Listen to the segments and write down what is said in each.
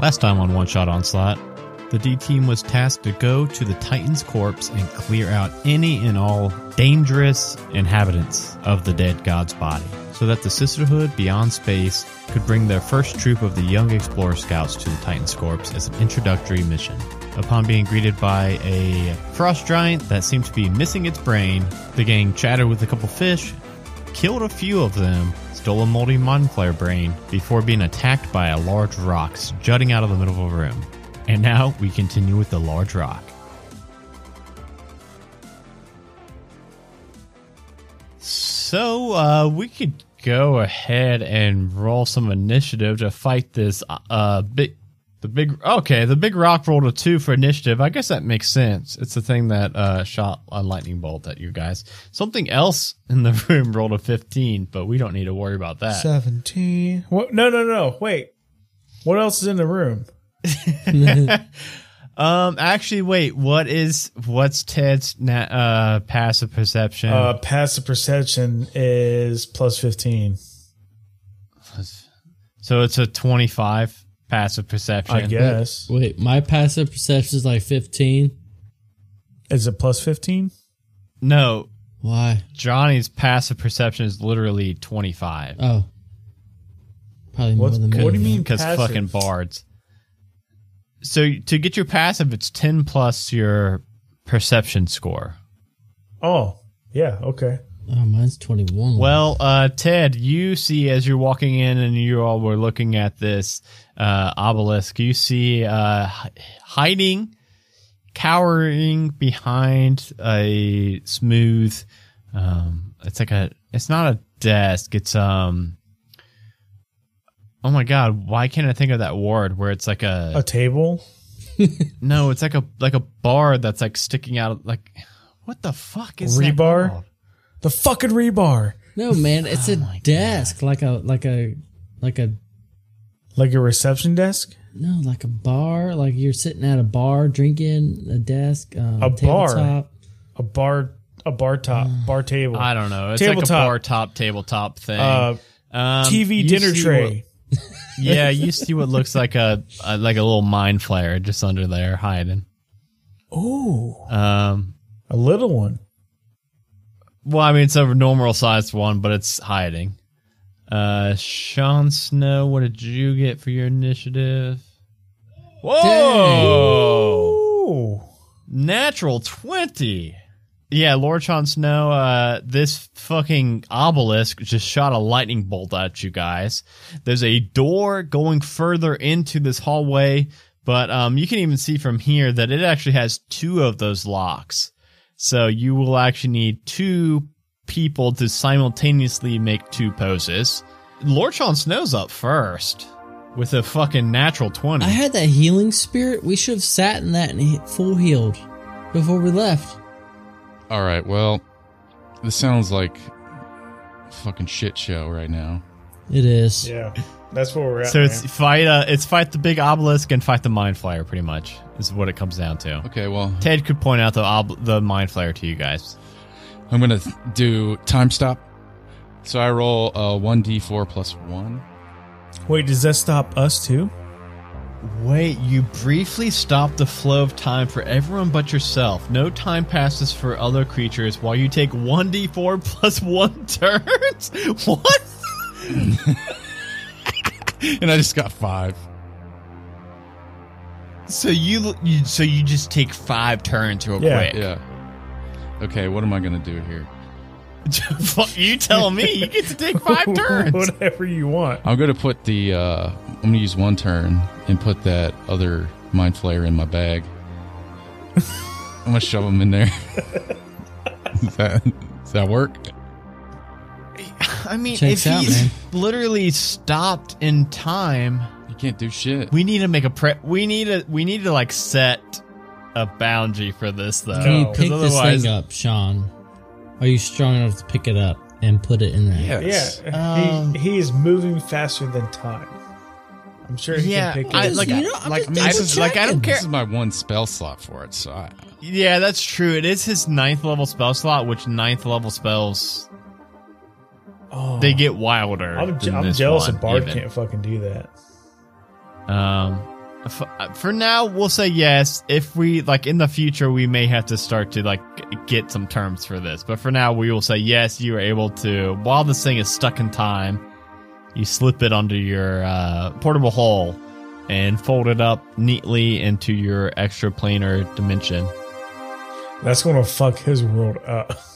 Last time on One Shot Onslaught, the D team was tasked to go to the Titan's corpse and clear out any and all dangerous inhabitants of the dead god's body, so that the Sisterhood Beyond Space could bring their first troop of the young Explorer Scouts to the Titan's corpse as an introductory mission. Upon being greeted by a frost giant that seemed to be missing its brain, the gang chatted with a couple fish, killed a few of them, stole a moldy flare brain before being attacked by a large rock jutting out of the middle of a room. And now we continue with the large rock. So uh, we could go ahead and roll some initiative to fight this uh big the big okay the big rock rolled a two for initiative i guess that makes sense it's the thing that uh shot a lightning bolt at you guys something else in the room rolled a 15 but we don't need to worry about that 17. What? No, no, no. Wait. What else is in the room? um actually wait what is what's ted's na- uh passive perception Uh, passive perception is plus 15. so it's a 25 passive perception I guess. Wait, my passive perception is like 15. Is it plus 15? no Why? johnny's passive perception is literally 25 Oh. Probably more What's- than me. what do you mean? because fucking bards. So to get your passive, it's ten plus your perception score. Oh, yeah. Okay. Oh, mine's 21. Well, uh, Ted, you see as you're walking in and you all were looking at this uh, obelisk, you see uh, hiding, cowering behind a smooth. Um, it's like a. It's not a desk. It's um. Oh my god! Why can't I think of that word where it's like a A table? no? It's like a like a bar that's like sticking out. Like what the fuck is that Rebar? Called? The fucking rebar. no, man, it's a Oh desk, like a like a like a Like a reception desk? no, like a bar, like you're sitting at a bar drinking a desk, um, A bar? tabletop. A bar a bar top, bar table. I don't know. It's like a Tabletop. bar top tabletop thing. uh Um, TV dinner tray. what- yeah, you see what looks like a, a like a little mind flayer just under there hiding. Ooh. Um, A little one. Well, I mean it's a normal sized one, but it's hiding. Uh, Sean Snow, what did you get for your initiative? Whoa! Natural 20. Yeah, Lord Sean Snow, uh, this fucking obelisk just shot a lightning bolt at you guys. There's a door going further into this hallway, but um, you can even see from here that it actually has two of those locks. So you will actually need two people to simultaneously make two poses. Lord Sean Snow's up first with a fucking natural 20. I had that healing spirit. We should have sat in that and he- full healed before we left. All right. Well, this sounds like a fucking shit show right now. It is. Yeah. That's where we're at. So it's man. fight uh it's fight the big obelisk and fight the mind flayer pretty much is what it comes down to. Okay. Well, Ted could point out the ob- the mind flayer to you guys. I'm gonna do time stop. So I roll a one d4 plus one. Wait, does that stop us too? Wait, you briefly stop the flow of time for everyone but yourself. No time passes for other creatures while you take 1d4 plus 1 turns? What? and I just got five. So you, you so you just take 5 turns real Yeah. quick. Yeah. Okay. What am I gonna do here? You tell me. You get to take 5 turns. Whatever you want. I'm gonna put the. uh I'm gonna use one turn and put that other mind flayer in my bag. I'm gonna shove them in there. does that does that work? I mean, Checks if out, he's man. literally stopped in time, You can't do shit. we need to make a pre. We need to. We need to like set a boundary for this though. Can you pick this otherwise- thing up, Sean? Are you strong enough to pick it up and put it in there? Yes. Yeah. Um, he, he is moving faster than time. I'm sure he Yeah, can pick I- it like- you know, I'm like, just I double like, I don't checking. care- This is my one spell slot for it, so I, Yeah, that's true. It is his ninth level spell slot, which ninth level spells Oh, they get wilder. I'm, I'm jealous one, of Bard even. can't fucking do that. Um, F- uh, For now, we'll say yes. If we like in the future, we may have to start to like get some terms for this. But for now, we will say yes. You are able to while this thing is stuck in time, you slip it under your uh, portable hole and fold it up neatly into your extra planar dimension. That's gonna fuck his world up.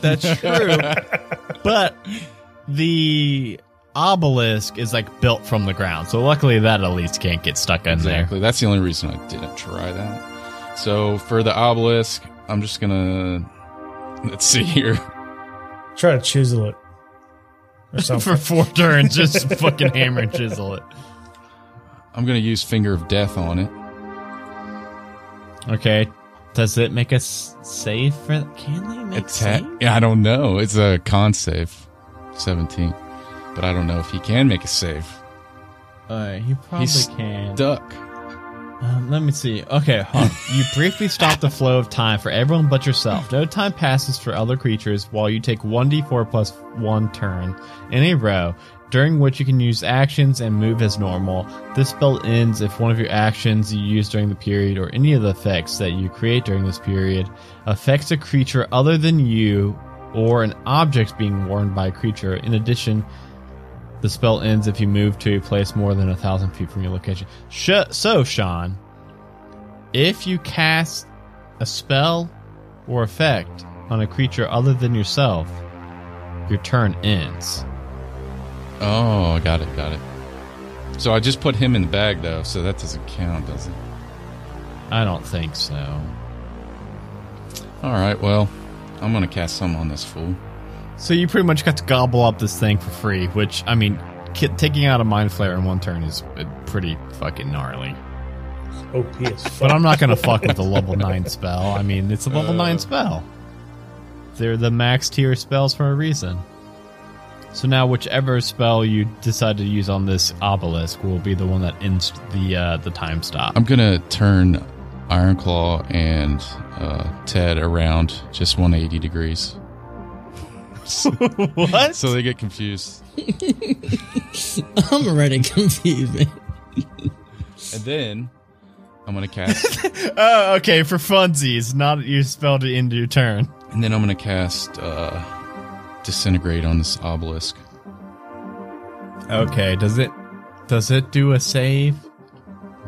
That's true. but the obelisk is like built from the ground, so luckily that at least can't get stuck in there. Exactly. That's the only reason I didn't try that. So for the obelisk, I'm just gonna let's see here. Try to chisel it or For four turns, just fucking hammer and chisel it. I'm gonna use finger of death on it. Okay. Does it make us save for? Can they make save? Yeah, I don't know. It's a con save, 17, but I don't know if he can make a save. Uh, he probably He's can. Duck. Um, let me see. Okay, huh. you briefly stop the flow of time for everyone but yourself. No time passes for other creatures while you take 1d4 plus 1 turn in a row, during which you can use actions and move as normal. This spell ends if one of your actions you use during the period or any of the effects that you create during this period affects a creature other than you or an object being worn by a creature. In addition, the spell ends if you move to a place more than a thousand feet from your location. Sh- so, Sean, if you cast a spell or effect on a creature other than yourself, your turn ends. Oh, I got it, got it. So I just put him in the bag though, so that doesn't count, does it? I don't think so. All right, well, I'm gonna cast some on this fool. So you pretty much got to gobble up this thing for free, which I mean, ki- taking out a mind flayer in one turn is uh, pretty fucking gnarly. OP as fuck. But I'm not gonna fuck with a level nine spell. I mean, it's a level nine spell. They're the max tier spells for a reason. So now, whichever spell you decide to use on this obelisk will be the one that ends the uh, the time stop. I'm gonna turn Ironclaw and uh, Ted around just 180 degrees, what? so they get confused. I'm already confused, man. And then I'm gonna cast, oh, okay. For funsies, not your spell to end your turn. and then I'm gonna cast uh, Disintegrate on this obelisk. Okay. Does it does it do a save?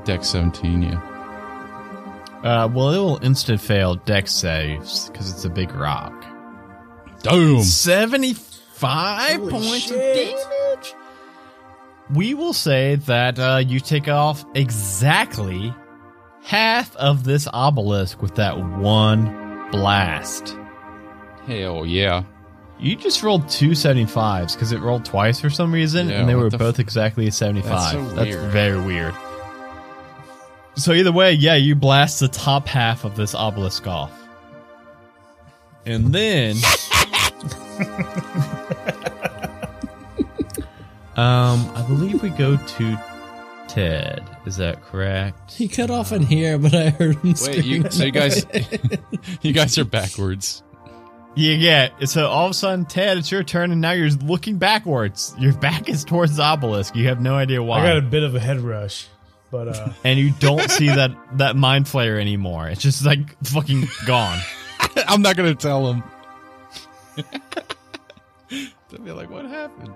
Dex 17, yeah. Uh, well, it will instant fail Dex saves because it's a big rock. Boom. 75 Holy points shit. of damage. We will say that uh, you take off exactly half of this obelisk with that one blast. Hell yeah. You just rolled two 75s because it rolled twice for some reason, Yeah, and they were the both exactly a 75. That's so weird. very weird. So either way, yeah, you blast the top half of this obelisk off. And then Um, I believe we go to Ted. Is that correct? He cut off in here, but I heard him Wait, you, so you guys, you guys are backwards. Yeah, yeah. So all of a sudden, Ted, it's your turn, and now you're looking backwards. Your back is towards the obelisk. You have no idea why. I got a bit of a head rush, but uh, and you don't see that that mind flayer anymore. It's just like fucking gone. I'm not gonna tell them. They'll be like, "What happened?"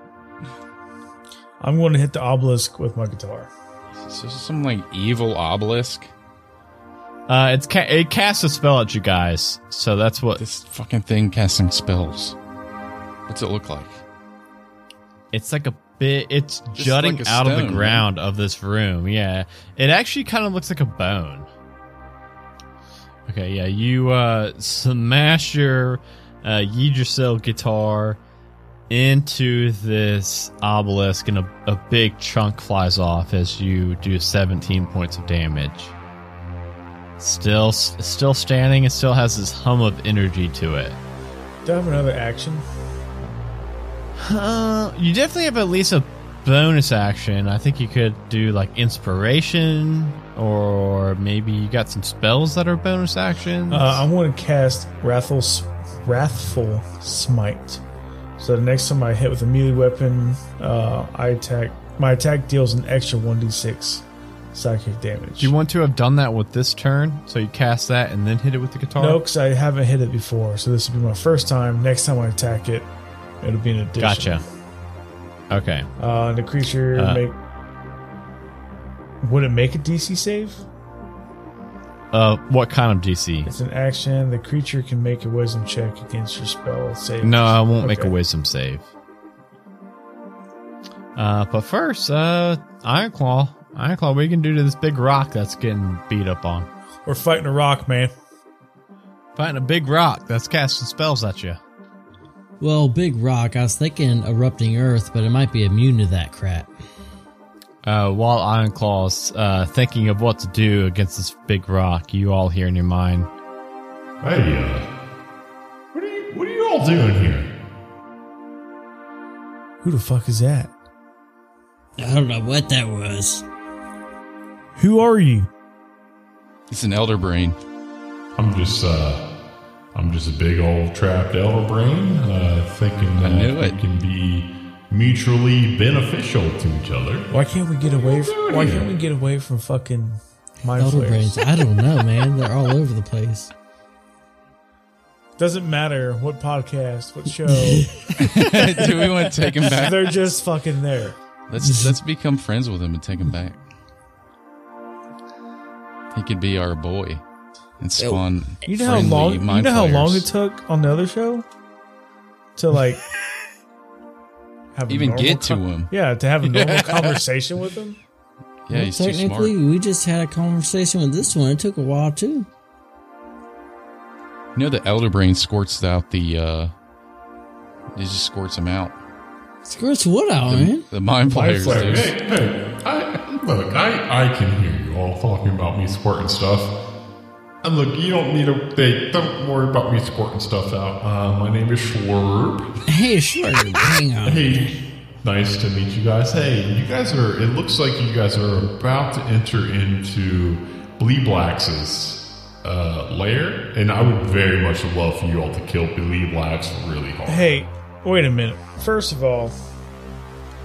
I'm going to hit the obelisk with my guitar. So this is some like evil obelisk. Uh, it's ca- it casts a spell at you guys, so that's what This fucking thing casting spells. What's it look like? it's like a bit. It's jutting like a out of the stone, ground of this room. Yeah, it actually kind of looks like a bone. Okay, yeah, you uh, smash your uh, Yggdrasil guitar into this obelisk, and a, a big chunk flies off as you do 17 points of damage. Still, still standing. It still has this hum of energy to it. Do I have another action? Uh, you definitely have at least a bonus action. I think you could do like inspiration, or maybe you got some spells that are bonus actions. Uh, I'm going to cast Wrathful, Wrathful Smite. So the next time I hit with a melee weapon, uh, I attack. My attack deals an extra 1d6 psychic damage. Do you want to have done that with this turn? So you cast that and then hit it with the guitar? No, because I haven't hit it before, so this will be my first time. Next time I attack it, it'll be an addition. Gotcha. Okay. Uh, and the creature Uh. make. Would it make a DC save? Uh, what kind of DC? It's an action. The creature can make a wisdom check against your spell save. No, I won't make a wisdom save. Uh, but first, uh, Iron Claw. Iron Claw, what are you gonna do to this big rock that's getting beat up on? We're fighting a rock, man. Fighting a big rock that's casting spells at you. Well, Big Rock, I was thinking erupting Earth, but it might be immune to that crap. Uh, while Iron Claw's uh, thinking of what to do against this big rock, you all hear in your mind, Hey, uh, what are you, what are you all doing here? Who the fuck is that? I don't know what that was. Who are you? It's an elder brain. I'm just, uh, I'm just a big old trapped elder brain, uh, thinking that knew we it. can be mutually beneficial to each other. Why can't we get away? From, why can't we get away from fucking mind Elder flares? brains. I don't know, man. They're all over the place. Doesn't matter what podcast, what show. Do we want to take him back? they're just fucking there. Let's let's become friends with him and take him back. He could be our boy and spawn. You know how long? You know how long it took on the other show to like have Even normal get to him. Yeah, to have a normal conversation with him. Yeah, Well, he's too smart. technically, we just had a conversation with this one. It took a while too. You know the elder brain squirts out the. uh It just squirts them out. Squirts what out, man? The mind flayers. flayers. dude. Hey, hey, I, look, I, I can hear you all talking about me squirting stuff. And look, you don't need to, hey, don't worry about me squirting stuff out. Uh, my name is Schlurb. Hey, sure. Hang on. Hey, nice to meet you guys. Hey, you guys are, it looks like you guys are about to enter into Bleeblax's uh, lair. And I would very much love for you all to kill Bleeblax really hard. Hey, wait a minute. First of all,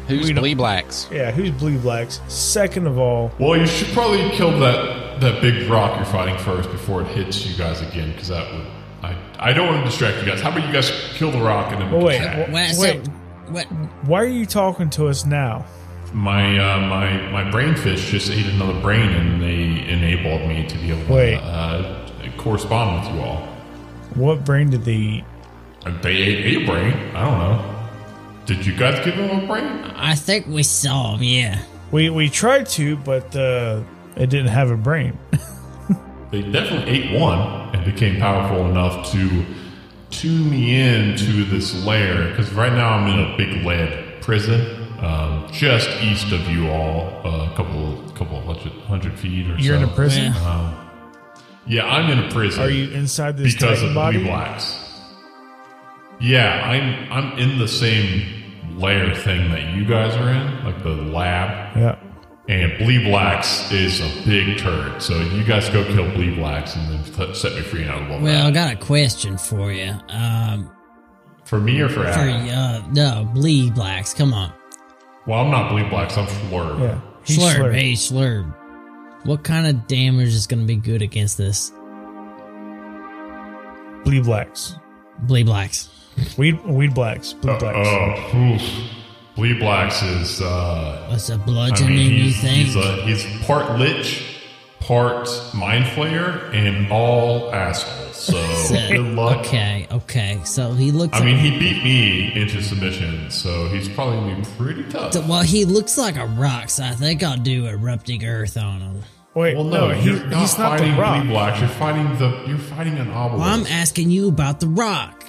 Who's We Blee Blacks? yeah, who's Blue Blacks? Second of all, Well, you should probably kill that that big rock you're fighting first before it hits you guys again, because that would. I, I don't want to distract you guys. How about you guys kill the rock and then we Well, wait, attack? well- So, Wait. what? why are you talking to us now? My uh, my my brainfish just ate another brain, and they enabled me to be able to Wait. uh, correspond with you all. What brain did they eat? They ate a brain. I don't know. Did you guys give him a brain? I think we saw him. Yeah. We we tried to, but uh, it didn't have a brain. They definitely ate one and became powerful enough to tune me into this lair. Because right now I'm in a big lead prison, um, just east of you all, uh, a couple couple hundred, hundred feet or so. You're in a prison. Yeah. Yeah, I'm in a prison. Are you inside this because Titan of body? the blacks? Yeah, I'm I'm in the same layer thing that you guys are in, like the lab. Yeah. And Bleeblax is a big turd. So you guys go kill Bleeblax and then t- set me free and I will. Well, I got a question for you. Um, for me or for for Adam? uh, no, bleed blacks. Come on, Well, I'm not Bleeblax. I'm Schlurb. Yeah. He's slurb. slurred. Hey, slurb. What kind of damage is going to be good against this? Bleed blacks. Bleed blacks. Weed weed blacks. Blue uh, blacks. Oh, oof. Bleeblax is. uh What's a I bludgeoning? mean, you he's think? he's, a, he's part lich, part mind flayer, and all asshole. So So- good luck. Okay, okay. So he looks. I mean, he beat me into submission, so he's probably gonna be pretty tough. So- well, he looks like a rock, so I think I'll do erupting earth on him. Wait, well, no, no, he- you're not he's not the fighting rock. Bleeblax. You're fighting the. You're fighting an obelisk. Well, I'm asking you about the rock.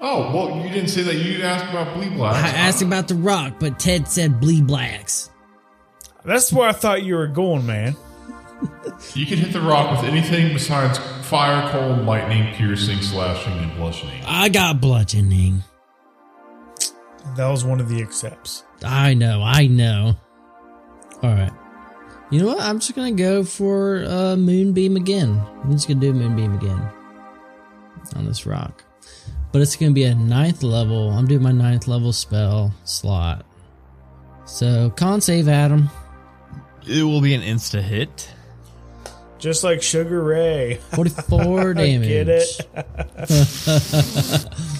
Oh well, you didn't say that. You asked about Bleeblax. I asked about the rock, but Ted said bleed blacks. That's where I thought you were going, man. You can hit the rock with anything besides fire, cold, lightning, piercing, slashing, and bludgeoning. I got bludgeoning. That was one of the accepts. I know, I know. All right. You know what? I'm just gonna go for uh, moonbeam again. I'm just gonna do moonbeam again on this rock, but it's gonna be a ninth level. I'm doing my ninth level spell slot. So con save Adam. It will be an insta hit. Just like Sugar Ray. 44 damage. Get it?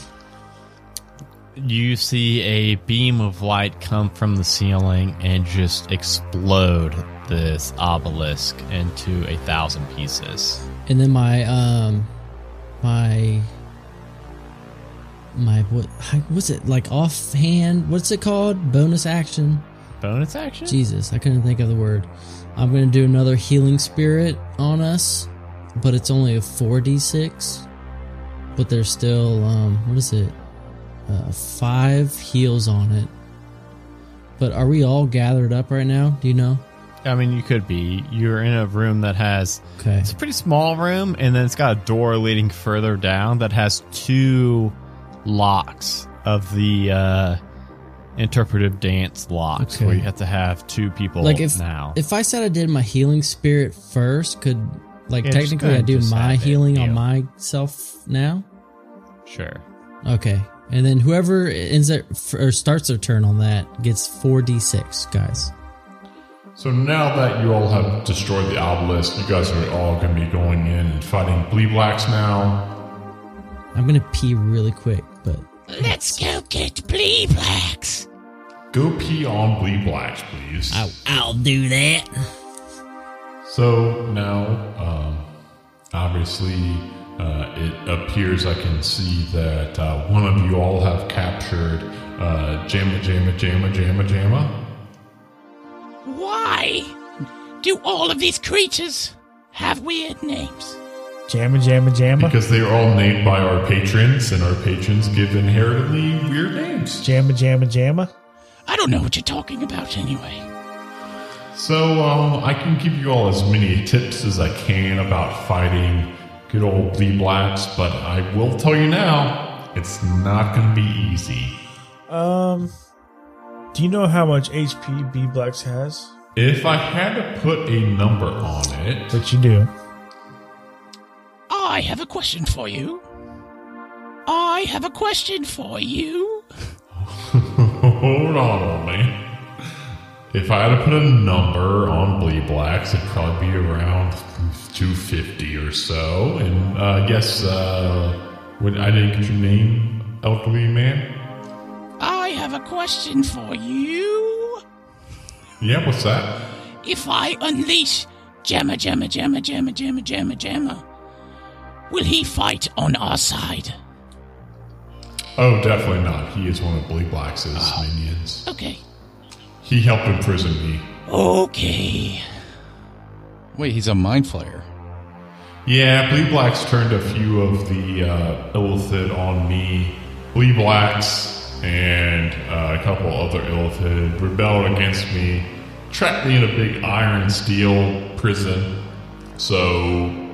You see a beam of light come from the ceiling and just explode this obelisk into a thousand pieces. And then my um my my what what's it like offhand what's it called? Bonus action. Bonus action? jesus i couldn't think of the word. I'm gonna do another healing spirit on us but it's only a 4d6 but there's still um what is it? Uh five heals on it. But are we all gathered up right now? Do you know? I mean, you could be. You're in a room that has. okay. It's a pretty small room, and then it's got a door leading further down that has two locks of the uh, interpretive dance locks, Okay. where you have to have two people like if now. if I said I did my healing spirit first, could like Yeah, technically I do my have it healing on heal. myself now? sure. Okay, and then whoever ends their, or starts their turn on that gets four d six, guys. So now that you all have destroyed the obelisk, you guys are all going to be going in and fighting Bleed Blacks now. I'm gonna pee really quick, but Let's go get Blee Blacks. Go pee on Bleed Blacks, please. I'll, I'll do that. So now, um, obviously, uh, it appears I can see that uh, one of you all have captured uh, Jamma Jamma Jamma Jamma Jamma. Why do all of these creatures have weird names? Jamma, jamma, jamma. Because they are all named by our patrons, and our patrons give inherently weird names. Jamma, jamma, jamma. I don't know what you're talking about anyway. So um, I can give you all as many tips as I can about fighting good old Bleed Blacks, but I will tell you now, it's not going to be easy. Um, do you know how much HP B Blacks has? If I had to put a number on it, But you do. I have a question for you. I have a question for you. hold on, old man. If I had to put a number on Bleed Blacks, it'd probably be around 250 or so. And uh, yes, uh, when I didn't get your name, elderly man. I have a question for you. Yeah, what's that? If I unleash Jamma Jamma Jamma Jamma Jamma Jamma Jamma, will he fight on our side? Oh, definitely not. He is one of Bleed Blacks' minions. Okay. He helped imprison me. Okay. Wait, he's a mind flayer. Yeah, Bleed Blacks turned a few of the uh, Illithid on me. Bleed Blacks and uh, a couple other Illithid rebelled against me, trapped me in a big iron steel prison. So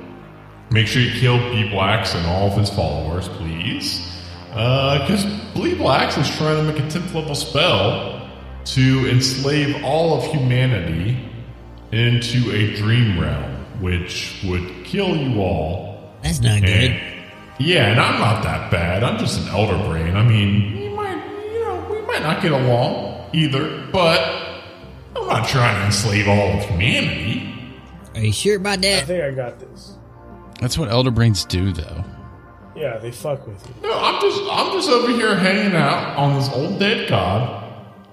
make sure you kill B Blacks and all of his followers, please. Uh, because B Black's is trying to make a 10th level spell to enslave all of humanity into a dream realm, which would kill you all. That's not good. Yeah, and I'm not that bad. I'm just an elder brain. I mean, you might, you know, we might not get along either, but I'm not trying to enslave all of humanity. Are you sure about that? I think I got this. That's what elder brains do, though. Yeah, they fuck with you. No, I'm just, I'm just over here hanging out on this old dead god,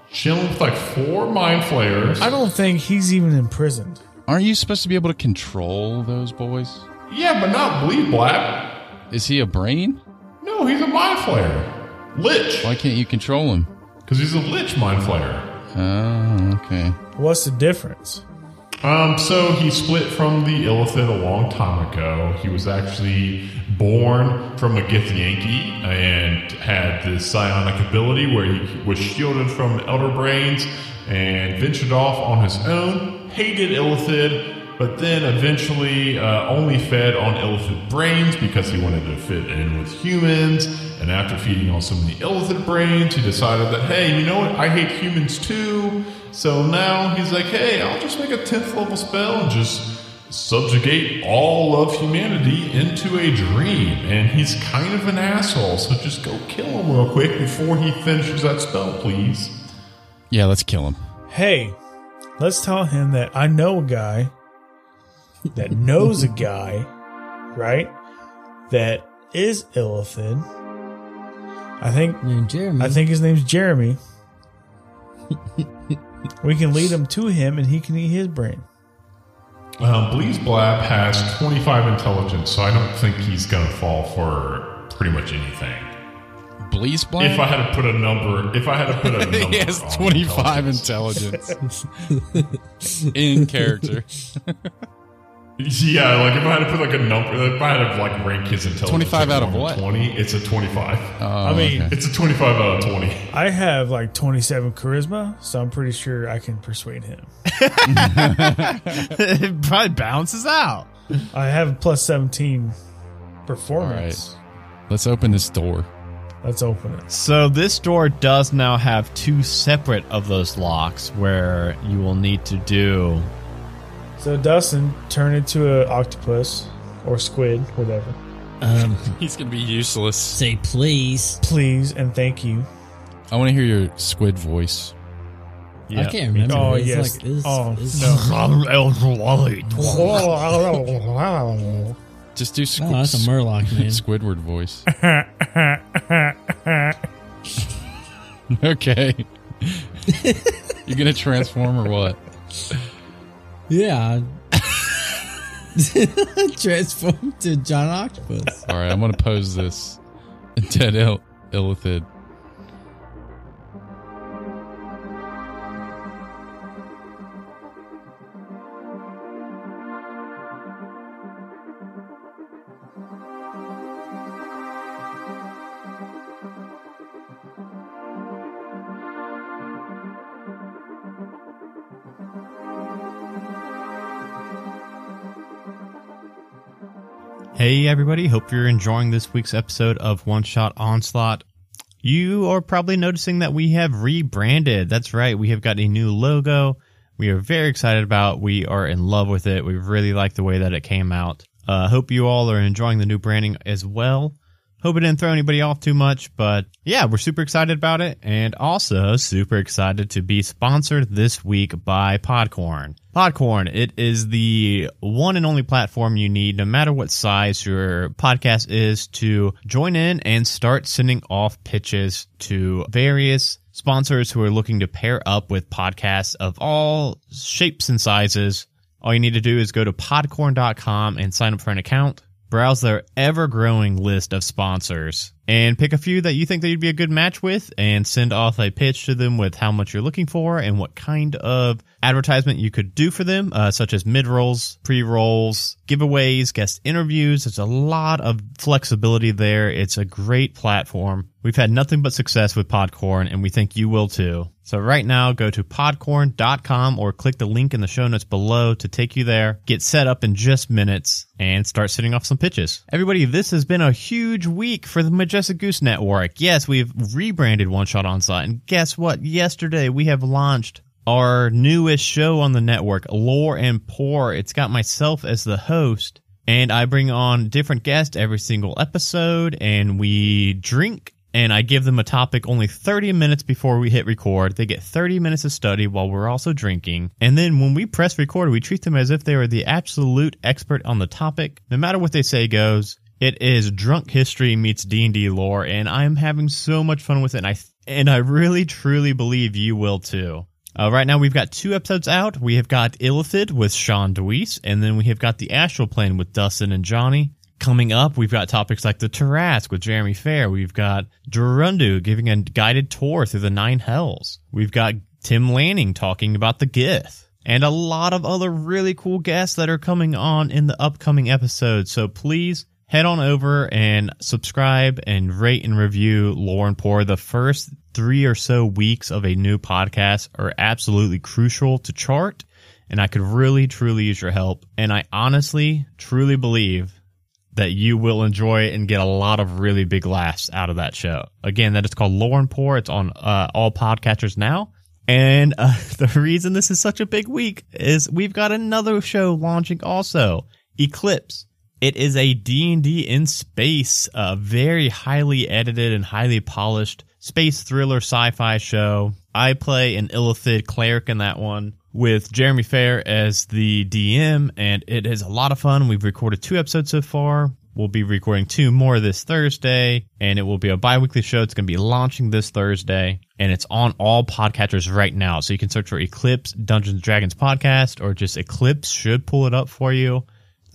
chilling with like four mind flayers. I don't think he's even imprisoned. Aren't you supposed to be able to control those boys? Yeah, but not bleed black. Is he a brain? No, he's a mind flayer. Lich. Why can't you control him? Because he's a lich mind flayer. Oh, okay. What's the difference? Um, so he split from the Illithid a long time ago. He was actually born from a Githyanki and had this psionic ability where he was shielded from Elder Brains and ventured off on his own. Hated Illithid, but then eventually uh, only fed on Illithid brains because he wanted to fit in with humans. And after feeding on so many Illithid brains, he decided that, hey, you know what? I hate humans too. So now he's like, hey, I'll just make a 10th level spell and just subjugate all of humanity into a dream. And he's kind of an asshole, so just go kill him real quick before he finishes that spell, please. Yeah, let's kill him. Hey, let's tell him that I know a guy that knows a guy, right? That is Illithid. I think Named Jeremy. I think his name's Jeremy. We can lead him to him and he can eat his brain. Um, Bleeze Blab has 25 intelligence, so I don't think he's going to fall for pretty much anything. Bleeze Blab? If I had to put a number, if I had to put a number, he has 25 intelligence. intelligence. In character. Yeah, like if I had to put like a number, if I had to like rank his intelligence, 25 like out of what? 20, it's a 25. Oh, I mean, It's a 25 out of 20. I have like 27 charisma, so I'm pretty sure I can persuade him. it probably balances out. I have a plus 17 performance. let's open this door. Let's open it. So this door does now have two separate of those locks where you will need to do So Dustin turn into an octopus or squid, whatever. um, He's going to be useless. say please. Please and thank you. I want to hear your squid voice. I can't remember. Oh, It's yes. Like, it's, Oh, it's, no. Just do squ- Oh, that's a Murloc, man. Squidward voice. okay. You're going to transform or what? Yeah. Transform to John Octopus. All right, I'm going to pose this. Dead Il- Illithid. Hey, everybody. Hope you're enjoying this week's episode of One Shot Onslaught. You are probably noticing that we have rebranded. That's right. We have got a new logo. We are very excited about. We are in love with it. We really like the way that it came out. Uh, hope you all are enjoying the new branding as well. Hope it didn't throw anybody off too much, but yeah, we're super excited about it and also super excited to be sponsored this week by Podcorn. Podcorn, it is the one and only platform you need, no matter what size your podcast is, to join in and start sending off pitches to various sponsors who are looking to pair up with podcasts of all shapes and sizes. All you need to do is go to podcorn.com and sign up for an account browse their ever growing list of sponsors and pick a few that you think that you'd be a good match with and send off a pitch to them with how much you're looking for and what kind of advertisement you could do for them, uh, such as mid rolls, pre rolls, giveaways, guest interviews. There's a lot of flexibility there. It's a great platform. We've had nothing but success with Podcorn and we think you will too. So right now go to podcorn.com or click the link in the show notes below to take you there. Get set up in just minutes and start sending off some pitches. Everybody, this has been a huge week for the Majestic Goose Network. Yes, we've rebranded One Shot Onslaught and guess what? Yesterday we have launched our newest show on the network, Lore and Pour. It's got myself as the host and I bring on different guests every single episode and we drink and I give them a topic only 30 minutes before we hit record. They get 30 minutes of study while we're also drinking. And then when we press record, we treat them as if they were the absolute expert on the topic. No matter what they say goes, it is drunk history meets D&D lore and I'm having so much fun with it and I and I really truly believe you will too. Uh, right now, we've got two episodes out. We have got Illithid with Sean Deweese, and then we have got the Astral Plane with Dustin and Johnny. Coming up, we've got topics like the Tarrasque with Jeremy Fair. We've got Durundu giving a guided tour through the Nine Hells. We've got Tim Lanning talking about the Gith. And a lot of other really cool guests that are coming on in the upcoming episodes. So please head on over and subscribe and rate and review Lore and Pour. The first three or so weeks of a new podcast are absolutely crucial to chart. And I could really, truly use your help. And I honestly, truly believe that you will enjoy and get a lot of really big laughs out of that show. Again, that is called Lore and Pour. It's on uh, all podcatchers now. And uh, the reason this is such a big week is we've got another show launching also, Eclipse. It is a D&D in space, a very highly edited and highly polished space thriller sci-fi show. I play an Illithid cleric in that one. With Jeremy Fair as the DM, and it is a lot of fun. We've recorded two episodes so far. We'll be recording two more this Thursday, and it will be a bi weekly show. It's going to be launching this Thursday, and it's on all podcatchers right now. So you can search for Eclipse Dungeons Dragons podcast, or just Eclipse should pull it up for you.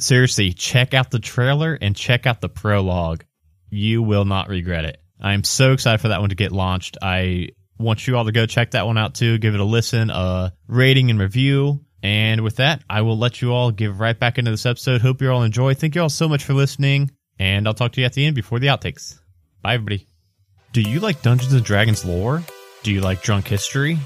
Seriously, check out the trailer and check out the prologue. You will not regret it. I am so excited for that one to get launched. I want you all to go check that one out too. Give it a listen, a rating and review. And with that, I will let you all give right back into this episode. Hope you all enjoy. Thank you all so much for listening. And I'll talk to you at the end before the outtakes. Bye, everybody. Do you like Dungeons and Dragons lore? Do you like drunk history?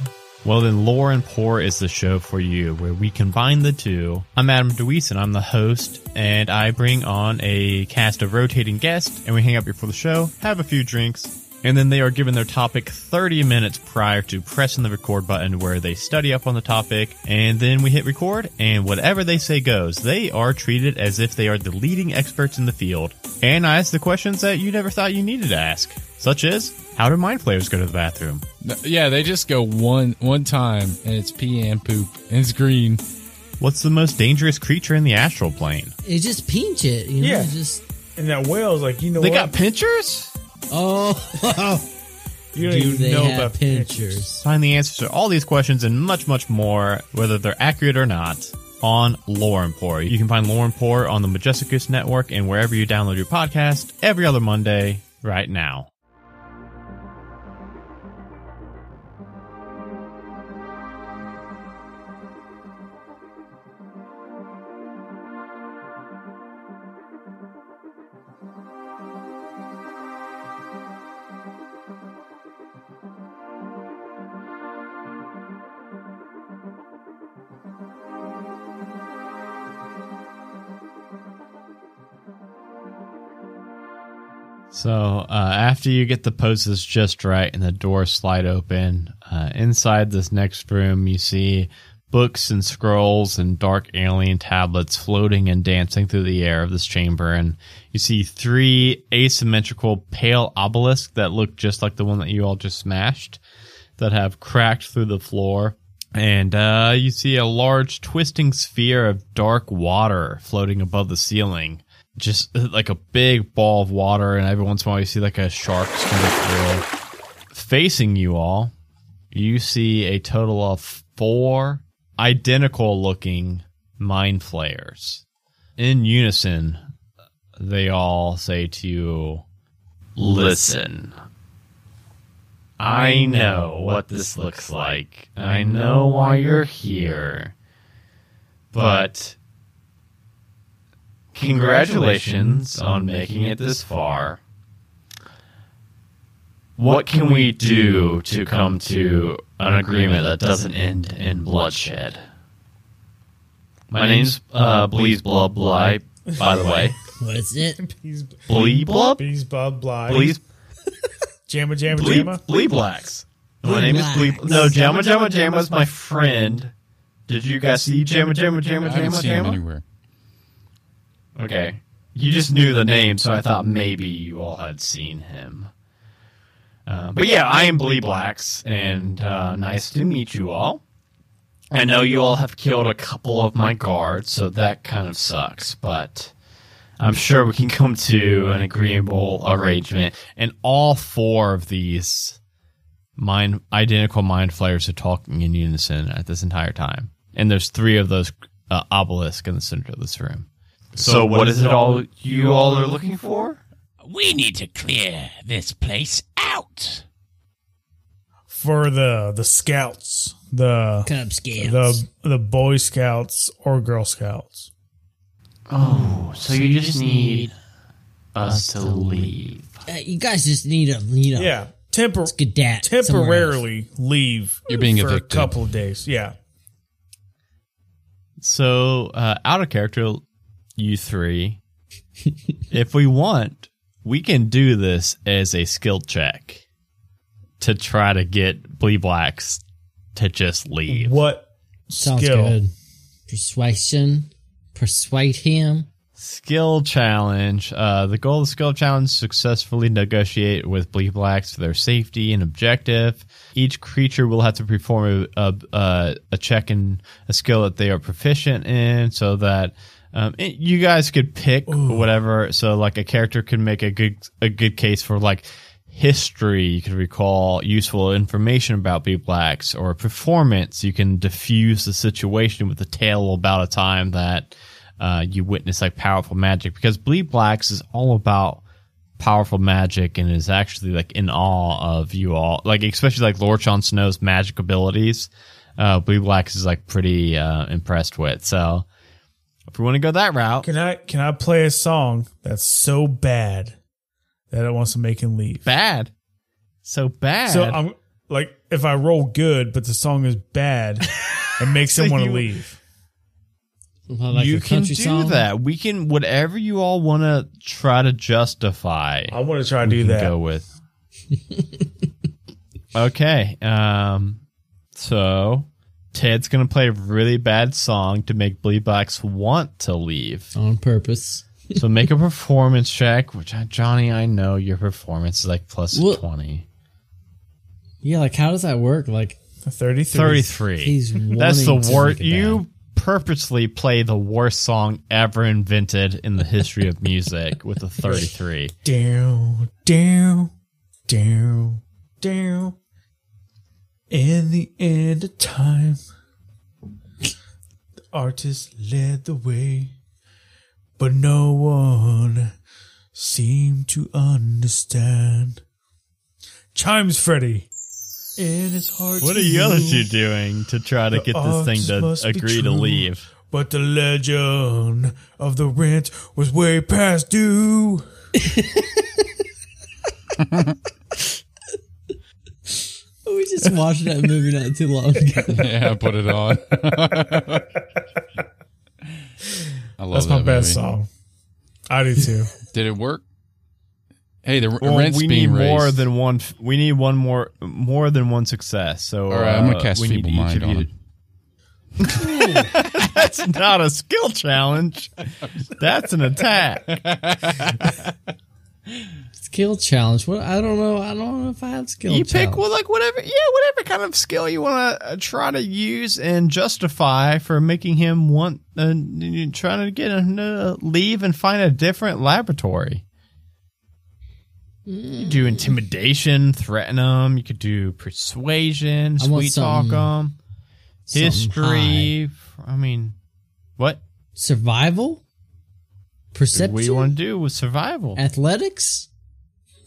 Well, then Lore and Pour is the show for you, where we combine the two. I'm Adam DeWeese, and I'm the host, and I bring on a cast of rotating guests, and we hang out before the show, have a few drinks, and then they are given their topic 30 minutes prior to pressing the record button where they study up on the topic and then we hit record and whatever they say goes. They are treated as if they are the leading experts in the field and I ask the questions that you never thought you needed to ask, such as how do mind flayers go to the bathroom? Yeah, they just go one one time and it's pee and poop and it's green. What's the most dangerous creature in the astral plane? It just pinch it, you know. Yeah. it Just And that whale's like, you know They what? got pinchers? Oh, you don't do even they know have about pinchers? Find the answers to all these questions and much, much more, whether they're accurate or not, on Lore and Pour. You can find Lore and Pour on the Majestic Goose Network and wherever you download your podcast every other Monday right now. So uh, after you get the poses just right and the doors slide open, uh, inside this next room you see books and scrolls and dark alien tablets floating and dancing through the air of this chamber, and you see three asymmetrical pale obelisks that look just like the one that you all just smashed, that have cracked through the floor. And uh, you see a large twisting sphere of dark water floating above the ceiling just like a big ball of water, and every once in a while you see like a shark through. Facing you all, you see a total of four identical looking mind flayers. In unison, they all say to you, Listen. I know what this looks like. I know why you're here. But Congratulations on making it this far. What can we do to come to an agreement that doesn't end in bloodshed? My name's uh, Bleeze Blub Bly, by the way. What is it? Bees, Blee Blub? bees, Bob, Bly. Bleeze Jamma, jamma, Blee, jamma. Blee Blacks. My name is Blee. No, Jamma Jamma Jamma's my friend. Did you guys see Jamma Jamma Jamma I haven't Jamma seen him Jamma? anywhere. Okay. You just knew the name, so I thought maybe you all had seen him. Uh, but yeah, I am Blee Blacks, and uh, nice to meet you all. I know you all have killed a couple of my guards, so that kind of sucks, but I'm sure we can come to an agreeable arrangement. And all four of these mind identical mind flayers are talking in unison at this entire time. And there's three of those uh, obelisks in the center of this room. So, what is it all you all are looking for? We need to clear this place out. For the the scouts, the Cub Scouts. the the Boy Scouts or Girl Scouts. Oh, so you just need us to leave. Uh, you guys just need a you know Yeah, tempor- skedat temporarily leave. You're being for evicted. a couple of days. Yeah, So, uh, out of character, you three, if we want, we can do this as a skill check to try to get Blee Blacks to just leave. what Sounds skill? good. Persuasion. Persuade him. Skill challenge. Uh, the goal of the skill challenge successfully negotiate with Bleed Blacks for their safety and objective. Each creature will have to perform a, a, a, a check in a skill that they are proficient in so that um, it- you guys could pick whatever. So like a character could make a good, a good case for like history. You could recall useful information about Bleed Blacks or performance. You can diffuse the situation with a tale about a time that uh, you witness like powerful magic because Bleed Blacks is all about powerful magic and is actually like in awe of you all, like especially like Lord Jon Snow's magic abilities. Uh, Bleed Blacks is like pretty uh, impressed with. So if we want to go that route, Can I can I play a song that's so bad that it wants to make him leave? bad, so bad. So I'm like, if I roll good, but the song is bad, it makes So him want to you- leave. Like you a can country do song? that. We can whatever you all want to try to justify. I want to try to do that. Go with. okay. Um. So Ted's gonna play a really bad song to make Bleed Blacks want to leave. on purpose. So make a performance check. Which uh, Johnny, I know your performance is like plus Well- twenty. Yeah, like how does that work? Like 33. Thirty-three. That's the worst. You purposely play the worst song ever invented in the history of music with a 33. Down, down, down, down. In the end of time, the artist led the way, but no one seemed to understand. Chimes, Freddy. In his heart. What are to you other two doing to try to get this thing to must be agree to leave? But the legend of the rent was way past due. We just watched that movie not too long ago. yeah, put it on. I love That's my that best movie. song. I do too. Did it work? Hey, the Well, rent's we need raised. more than one. We need one more, more than one success. So, All right, I'm gonna uh, cast we Feeble Mind on to- That's not a skill challenge. That's an attack. Skill challenge. What? I don't know. I don't know if I have skill. you challenge. pick well, like whatever, yeah, whatever kind of skill you want to uh, try to use and justify for making him want, uh, trying to get him to leave and find a different laboratory. You do intimidation, threaten them. You could do persuasion, sweet talk them, history. I mean, what? survival, perception, What do you want to do with survival? athletics.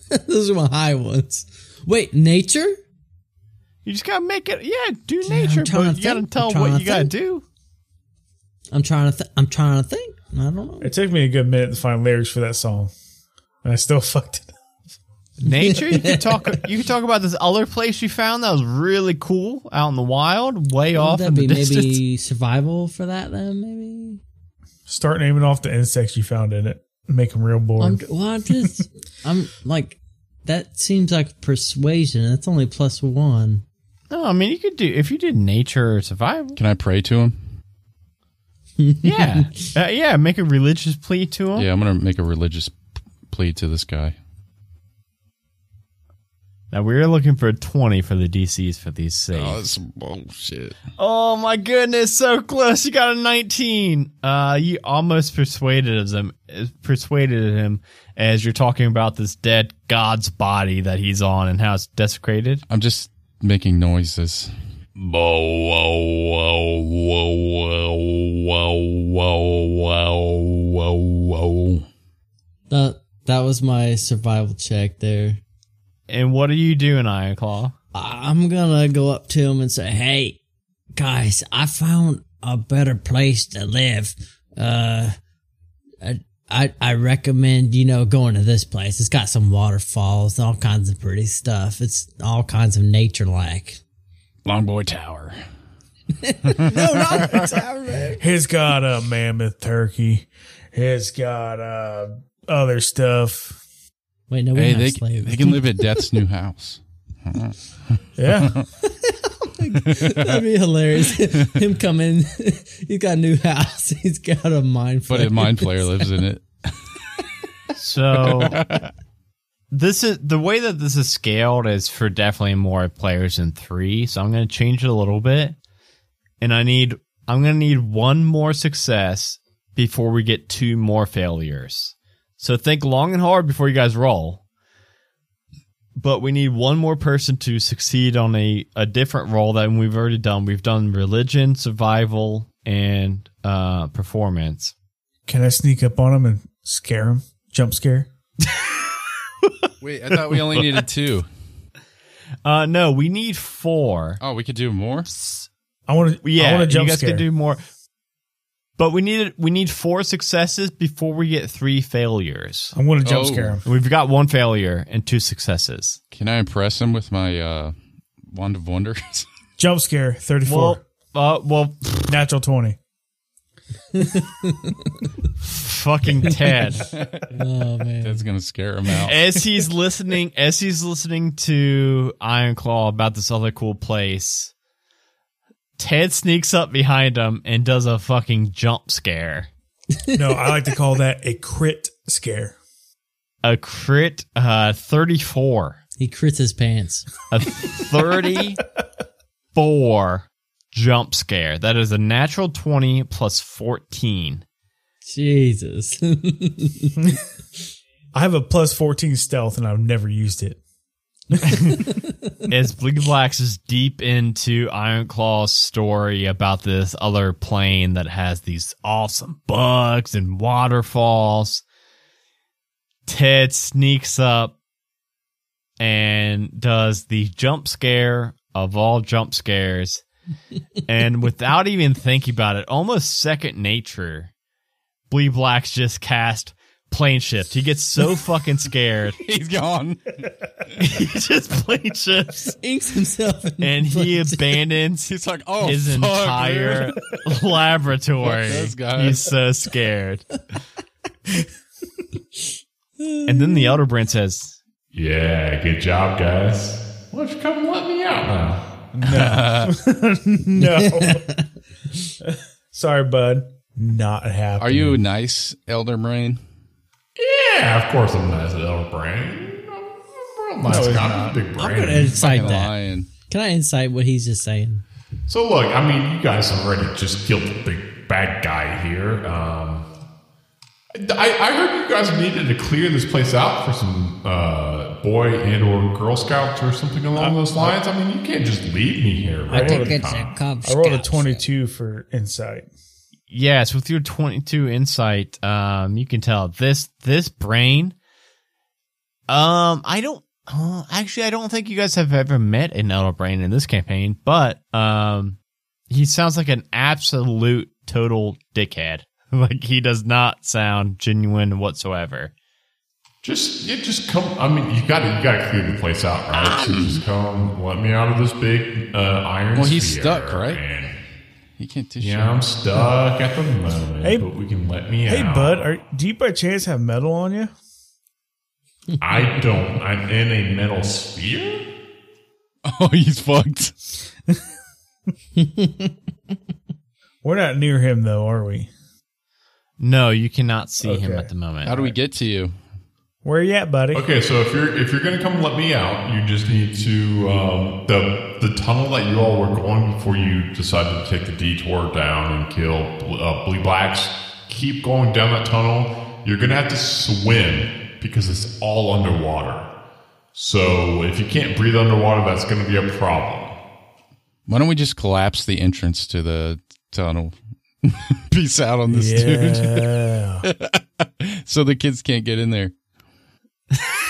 Those are my high ones. Wait, nature. You just gotta make it. Yeah, do nature, but to you gotta tell I'm what to you gotta do. I'm trying to. Th- I'm trying to think. I don't know. It took me a good minute to find lyrics for that song, and I still fucked it. up. Nature. You could talk. You could talk about this other place you found that was really cool out in the wild, way off Would in that the be distance. maybe survival for that then? Maybe. Start naming off the insects you found in it. Make them real I'm, bored. well, I'm just. I'm like. That seems like persuasion. That's only plus one. No, I mean you could do if you did nature or survival. Can I pray to him? Yeah, uh, yeah. Make a religious plea to him. Yeah, I'm gonna make a religious plea to this guy. Now we're looking for a twenty for the DCs for these saves. that's some bullshit. Oh my goodness, so close. You got a 19. Uh you almost persuaded him persuaded him as you're talking about this dead god's body that he's on and how it's desecrated. I'm just making noises. Whoa, whoa, whoa, whoa, whoa, whoa, whoa, whoa, whoa. That that was my survival check there. And what are you doing, Iron Claw? I'm gonna go up to him and say, "Hey, guys, I found a better place to live. Uh, I, I I recommend you know going to this place. It's got some waterfalls, all kinds of pretty stuff. It's all kinds of nature like. Longboy Tower. No, Longboy Tower. It's got a mammoth turkey. It's got uh, other stuff. Wait, no, we Hey, they, slaves. they can live at Death's new house. Yeah. That'd be hilarious. Him coming, he's got a new house. He's got a mind. But a mind flayer lives in it. So this is the way that this is scaled is for definitely more players than three. So I'm going to change it a little bit, and I need I'm going to need one more success before we get two more failures. So think long and hard before you guys roll. But we need one more person to succeed on a, a different role than we've already done. We've done religion, survival, and uh, performance. Can I sneak up on him and scare him? Jump scare? Wait, I thought we only needed two. Uh, no, we need four. Oh, we could do more? I want to. Yeah, I want to jump you guys scare. can do more. But we need we need four successes before we get three failures. I'm going to jump Oh. scare him. We've got one failure and two successes. Can I impress him with my uh, Wand of Wonders? Jump scare. Thirty-four. Well, uh, well, Natural twenty. fucking Ted. Oh man. That's going to scare him out. as he's listening, as he's listening to Iron Claw about this other cool place, Ted sneaks up behind him and does a fucking jump scare. No, I like to call that a crit scare. A crit, uh, thirty-four. He crits his pants. a 34 jump scare. That is a natural 20 plus 14. Jesus. I have a plus fourteen stealth, and I've never used it. As Bleak Blacks is deep into Iron Claw's story about this other plane that has these awesome bugs and waterfalls, Ted sneaks up and does the jump scare of all jump scares. and without even thinking about it, almost second nature, Bleak Blacks just cast plane shift. He gets so fucking scared. He's gone. he just plane shifts Inks himself. in and he abandons He's like, oh, his fuck, entire dude. laboratory. Fuck those guys. He's so scared. and then the Elder Brain says, Yeah, good job, guys. Why don't you come and let me out now? No. Sorry, bud. Not happening. Are you nice, Elder Brain? Yeah, of course I'm nice at Elder Brain. I'm a real nice he's guy. not. Big I'm gonna incite Fucking that. lying. Can I incite what he's just saying? So look, I mean, you guys already just killed the big bad guy here. Um, I, I heard you guys needed to clear this place out for some uh, boy and or Girl Scouts or something along those lines. I mean, you can't just leave me here. Right? think it's a Cub I rolled a Scout. twenty-two for insight. Yes, with your 22 insight, um, you can tell this this brain. Um, I don't. Uh, actually, I don't think you guys have ever met an Elder Brain in this campaign, but um, he sounds like an absolute total dickhead. like he does not sound genuine whatsoever. Just, yeah, just come. I mean, you got to, you got to clear the place out, right? So just come, let me out of this big uh, iron. Well, he's sphere, stuck, right? And- He can't do yeah, I'm stuck at the moment, Hey- but we can let me out. Hey, out. bud, are, do you by chance have metal on you? I don't. I'm in a metal sphere. Oh, he's fucked. We're not near him though, are we? No, you cannot see him Okay. at the moment. How do we get to you? Where you at, buddy? Okay, so if you're if you're gonna come let me out, you just need to um, the the tunnel that you all were going before you decided to take the detour down and kill uh, Blue Blacks. Keep going down that tunnel. You're gonna have to swim because it's all underwater. So if you can't breathe underwater, that's gonna be a problem. Why don't we just collapse the entrance to the tunnel? Peace out on this dude. So the kids can't get in there.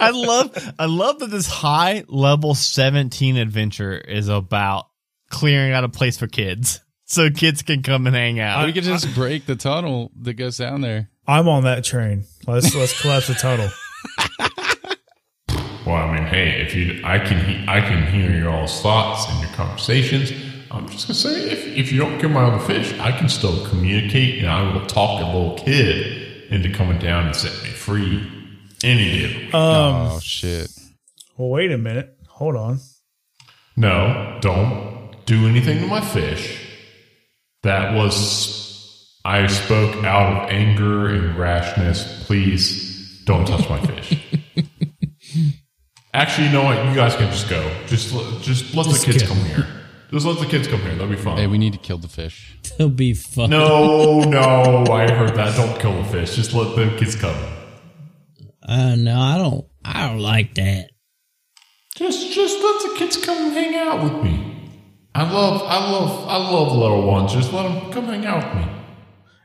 I love I love that this high level 17 adventure is about clearing out a place for kids. So kids can come and hang out. we could just break the tunnel that goes down there. I'm on that train. Let's let's collapse the tunnel. Well, I mean, hey, if you, I can, he, I can hear your all's thoughts and your conversations. I'm just gonna say, if, if you don't kill my other fish, I can still communicate, and I will talk a little kid into coming down and set me free any day. of the week. Um, oh shit! well, wait a minute. Hold on. No, don't do anything to my fish. That was. I spoke out of anger and rashness. Please don't touch my fish. Actually, you know what? You guys can just go. Just, let- just let the kids go. come here. Just let the kids come here. That'll be fun. Hey, we need to kill the fish. It'll be fun. no, no, I heard that. Don't kill the fish. Just let the kids come. Uh, no, I don't. I don't like that. Just, just let the kids come hang out with me. I love, I love, I love little ones. Just let them come hang out with me.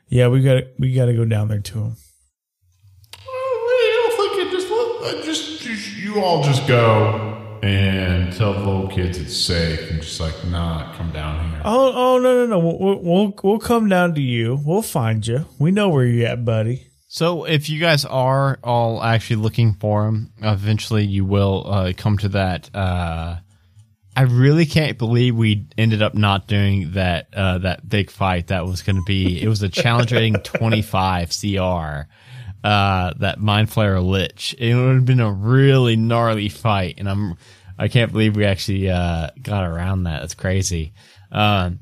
Yeah, we got we got to go down there to him. I don't think it just let, just, just you all just go and tell the little kids it's safe and just like nah, come down here. Oh, oh no, no, no. We'll, we'll we'll come down to you. We'll find you. We know where you're at, buddy. So if you guys are all actually looking for him, eventually you will uh, come to that. Uh, I really can't believe we ended up not doing that uh, that big fight. That was going to be. It was a challenge rating twenty five CR. Uh, that mind flayer lich. It would have been a really gnarly fight, and I'm. I can't believe we actually uh, got around that. That's crazy. Um,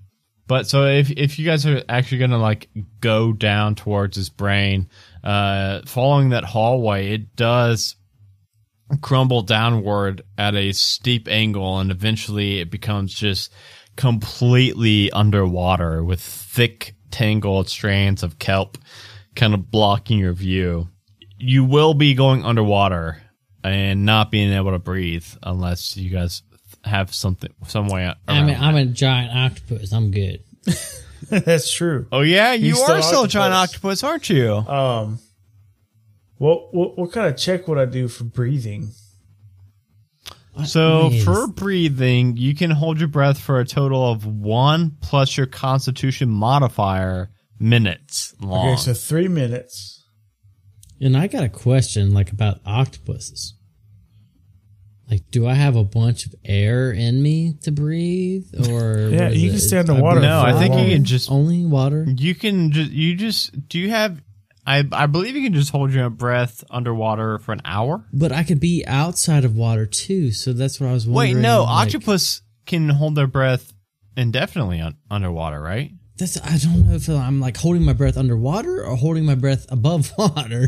but so if if you guys are actually gonna like go down towards his brain, uh, following that hallway, it does crumble downward at a steep angle, and eventually it becomes just completely underwater with thick tangled strands of kelp kind of blocking your view. You will be going underwater and not being able to breathe unless you guys have something some way. I mean, I'm a giant octopus. I'm good. That's true. Oh yeah, you He's are still still a octopus. octopus, aren't you? Um, what what what kind of check would I do for breathing? So Yes. for breathing, you can hold your breath for a total of one plus your Constitution modifier minutes long. Okay, so three minutes. And I got a question, like about octopuses. Like, do I have a bunch of air in me to breathe, or Yeah, what is you it? can stay It's- underwater No, i I a think you can just only water. you can just you just do you have I I believe you can just hold your breath underwater for an hour. But I could be outside of water too, so that's what I was Wait, no, like, octopus can hold their breath indefinitely un- underwater, right? That's I don't know if I'm like holding my breath underwater or holding my breath above water.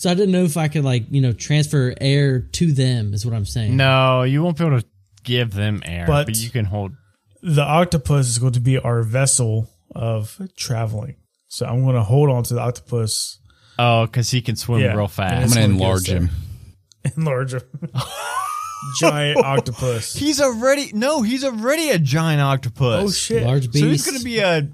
So I didn't know if I could like you know transfer air to them. Is what I'm saying. No, you won't be able to give them air, But- but you can hold. The octopus is going to be our vessel of traveling. So I'm going to hold on to the octopus, Oh, because he can swim Yeah. real fast. I'm gonna enlarge him. enlarge him. Giant octopus. He's already no, he's already a giant octopus. Oh shit! large beast. So he's going to be a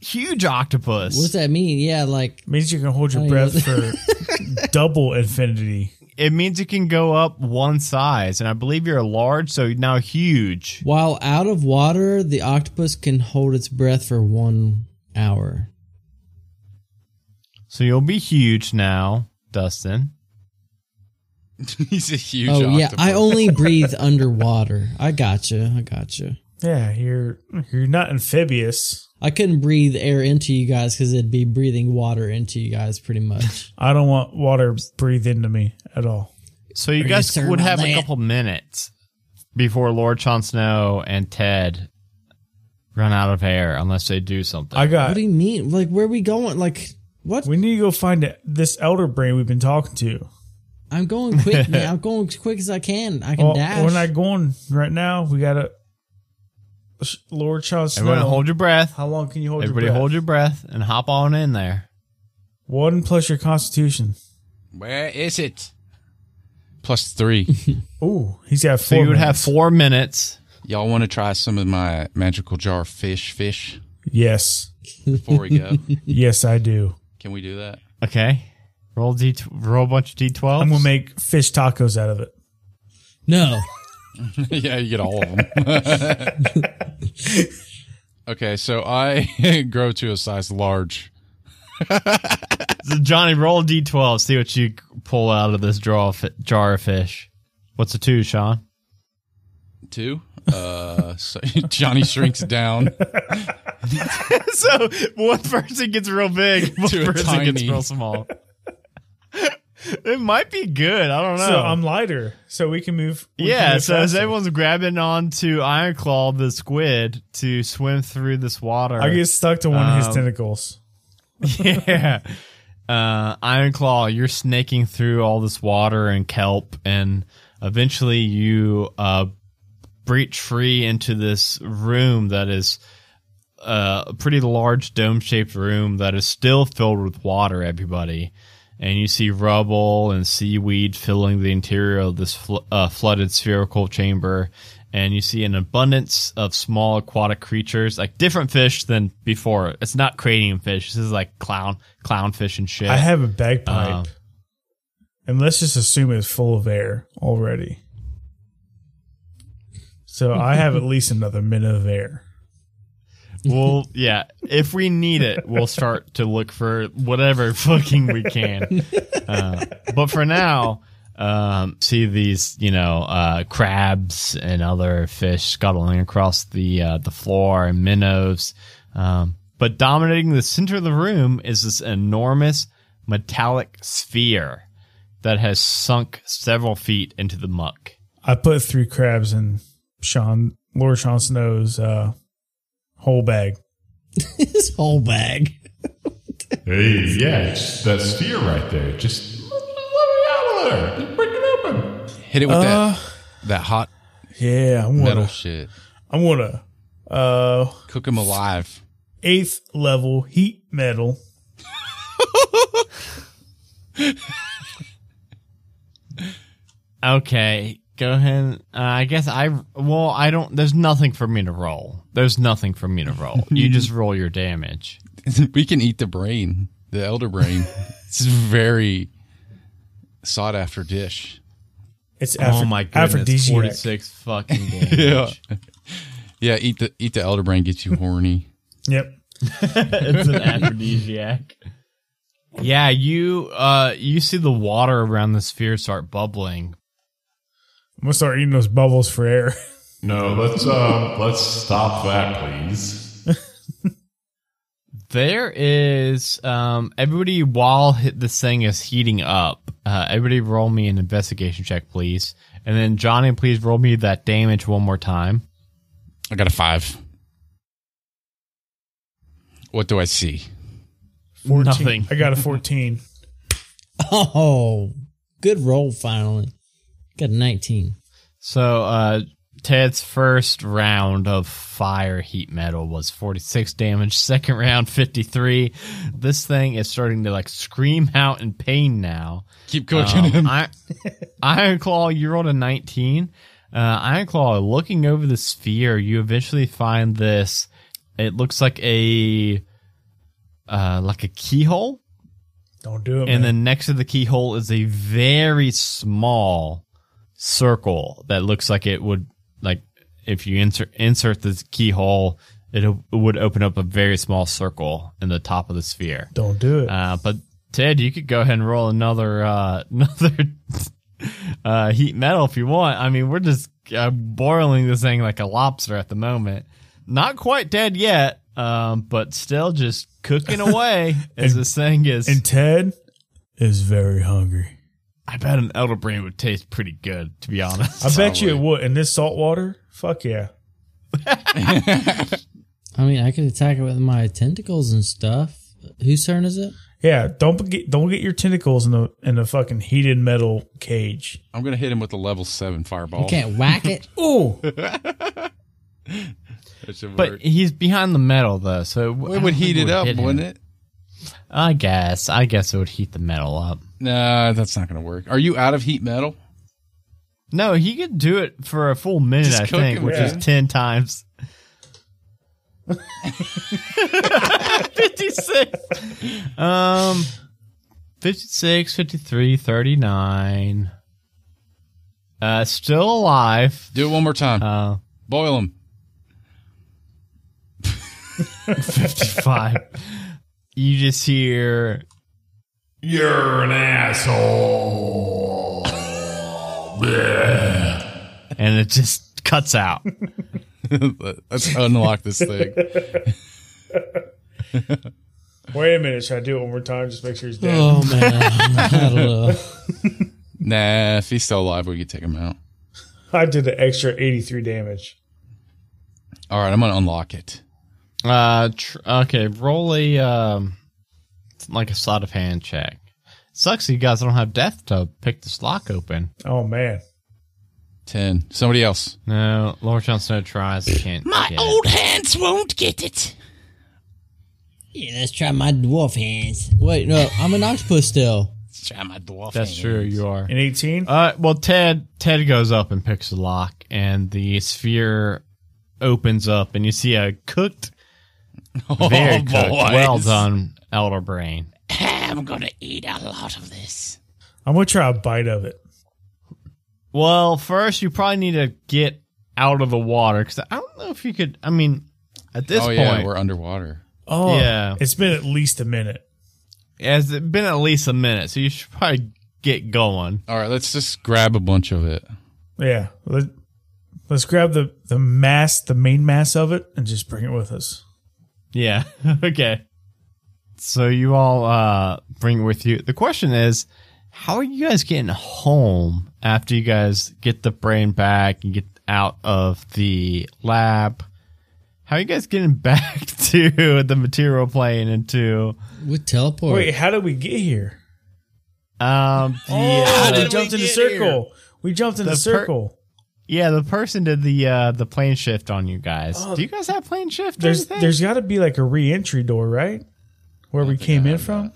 huge octopus. What's that mean? Yeah, like Means you can hold your I breath know. for double infinity. It means you can go up one size, and I believe you're a large, so now huge. while out of water, the octopus can hold its breath for one hour. So you'll be huge now, Dustin. He's a huge. oh yeah, octopus. I only breathe underwater. I gotcha. I gotcha. Yeah, you're you're not amphibious. I couldn't breathe air into you guys because it'd be breathing water into you guys pretty much. I don't want water breathed into me at all. So you Are guys certain would about have a couple minutes before Lord Jon Snow and Ted run out of air, unless they do something. I got. what do you mean? Like where are we going? Like what? We need to go find it- this elder brain we've been talking to. I'm going quick, man. I'm going as quick as I can. I can Well, dash. we're not going right now. We gotta. Lord Jon Snow. Everyone hold your breath. How long can you hold Everybody your breath? hold your breath and hop on in there. One plus your constitution. Where is it? Plus three. Ooh, he's got four. So four. you would have four minutes. Y'all want to try some of my magical jar fish fish Yes, before we go? yes, I do. Can we do that? Okay. Roll d roll a bunch of d12. I'm gonna make fish tacos out of it. no. yeah, you get all of them. okay, so I grow to a size large. So Johnny, roll a d12. See what you pull out of this draw jar of fish. What's a two, Sean? Two. Uh, so Johnny shrinks down. so one person gets real big, one person gets tiny. real small. It might be good. I don't know. So I'm lighter, so we can move. we can yeah, move so as everyone's grabbing onto Iron Claw, the squid, to swim through this water. I get stuck to one of his Um, tentacles. yeah. Uh, Iron Claw, you're snaking through all this water and kelp, and eventually you uh, breach free into this room that is uh, a pretty large dome shaped room that is still filled with water, everybody. And you see rubble and seaweed filling the interior of this fl- uh, flooded spherical chamber. And you see an abundance of small aquatic creatures, like different fish than before. It's not cranium fish. This is like clown, clownfish and shit. I have a bagpipe, Um, and let's just assume it's full of air already. So I have at least another minute of air. Well, yeah. If we need it, we'll start to look for whatever fucking we can. Uh, but for now, um, see these, you know, uh, crabs and other fish scuttling across the uh, the floor and minnows. Um, but dominating the center of the room is this enormous metallic sphere that has sunk several feet into the muck. I put three crabs in Sean Lord Sean Snow's uh, whole bag. His whole bag. Hey, yeah, it's that sphere right there. Just let me out of there. Just break it open. Hit it with Uh, that that hot Yeah, I metal want shit. I want a uh, Cook him alive. eighth level heat metal. Okay, go ahead. Uh, I guess I well, I don't. There's nothing for me to roll. There's nothing for me to roll. you just roll your damage. we can eat the brain, the elder brain. it's a very sought after dish. It's oh my goodness, aphrodisiac. forty six fucking damage. Yeah. Yeah, eat the eat the elder brain gets you horny. Yep. it's an aphrodisiac. Yeah, you uh you see the water around the sphere start bubbling. I'm gonna start eating those bubbles for air. No, let's um, let's stop that, please. There is um everybody while this thing is heating up. Uh everybody roll me an investigation check, please. And then Johnny, please roll me that damage one more time. I got a five. What do I see? 14. Nothing. I got a 14. Oh, good roll finally. Got a 19. So uh Ted's first round of fire heat metal was 46 damage. Second round 53. This thing is starting to like scream out in pain now. Keep cooking Um, him. I, Iron Claw, you rolled a 19. Uh, Iron Claw, looking over the sphere, you eventually find this. It looks like a uh, like a keyhole, Don't do it, and man. then next to the keyhole is a very small circle that looks like it would like if you insert insert the keyhole, it, it would open up a very small circle in the top of the sphere. Don't do it. Uh, but Ted, you could go ahead and roll another uh, another uh, heat metal if you want. I mean, we're just uh, boiling this thing like a lobster at the moment. Not quite dead yet, um, but still just cooking away as this thing is. and Ted is very hungry. I bet an elder brain would taste pretty good, to be honest. I bet you it would. In this salt water, fuck yeah. I mean, I could attack it with my tentacles and stuff. Whose turn is it? Yeah, don't get don't get your tentacles in the in the fucking heated metal cage. I'm gonna hit him with a level seven fireball. You can't whack it. Ooh, but work. he's behind the metal though, so it would heat it up, wouldn't it? I guess. I guess it would heat the metal up. Nah, that's not gonna work. Are you out of heat metal? No, he could do it for a full minute, Just I think, which is 10 times. 56. Um 56, 53, 39. Uh still alive. Do it one more time. Uh Boil him. 55. you just hear You're an asshole. And it just cuts out. Let's unlock this thing. Wait a minute. Should I do it one more time? Just make sure he's dead. Oh man, I don't know. Nah, if he's still alive, we could take him out. I did an extra 83 damage. All right, I'm gonna unlock it. Uh, tr- okay, roll a um, like a sleight of hand check. Sucks you guys don't have Dex to pick this lock open. Oh, man. Ten. Somebody else. No, Lord Jon Snow tries, can't. My get it. old hands won't get it. Yeah, let's try my dwarf hands. Wait, no, I'm an octopus still. Let's try my dwarf That's hands. true. You are. An 18? Uh, well, Ted Ted goes up and picks the lock, and the sphere opens up, and you see a cooked, very cooked, boys. well done elder brain. I'm gonna eat a lot of this. I'm going to try a bite of it. Well, first you probably need to get out of the water because I don't know if you could. I mean, at this oh point, yeah, we're underwater. Oh, Yeah. It's been at least a minute. Has it's been at least a minute, so you should probably get going. All right, let's just grab a bunch of it. Yeah. Let, let's grab the, the mass, the main mass of it, and just bring it with us. Yeah. okay. So you all uh bring it with you. The question is, how are you guys getting home after you guys get the brain back and get out of the lab? How are you guys getting back to the material plane and to With teleport. Wait, how did we get here? um the, Oh, uh, we the- jumped in the circle. We jumped in the, The circle. yeah the person did the uh the plane shift on you guys. Do you guys have plane shift? There's anything? there's got to be like a re-entry door, right? Where we came in from.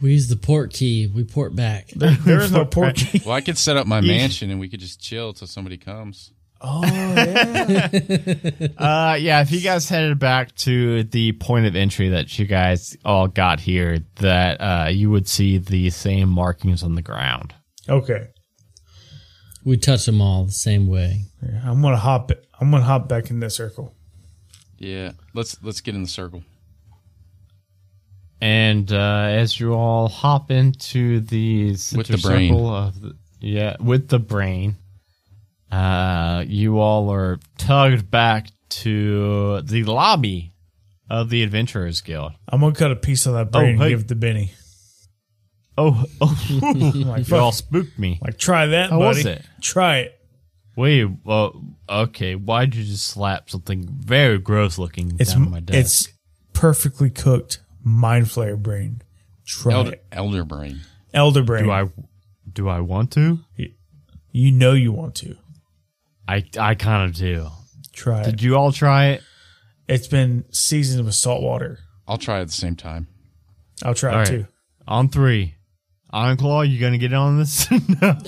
we use the port key. We port back. There is no port key. Well, I could set up my mansion and we could just chill till somebody comes. Oh yeah. Uh, yeah, if you guys headed back to the point of entry that you guys all got here, that uh, you would see the same markings on the ground. okay. We touch them all the same way. Yeah, I'm gonna hop. I'm gonna hop back in that circle. Yeah, let's let's get in the circle. And uh, as you all hop into the center With the brain. circle of the, yeah, with the brain, uh, you all are tugged back to the lobby of the Adventurers Guild. I'm gonna cut a piece of that brain Oh, hey. and give it to Benny. Oh, oh, I'm like, you all spooked me. like try that, How buddy. was it? Try it. Wait, well, okay. Why'd you just slap something very gross looking It's down my desk? it's perfectly cooked mind flayer brain. Try Elder, it. elder brain. Elder brain. do I do I want to? You know you want to I I kind of do. try it. Did you all try it? It's been seasoned with salt water. I'll try at the same time. I'll try All it right. too. On three. Iron Claw, you gonna get on this? no.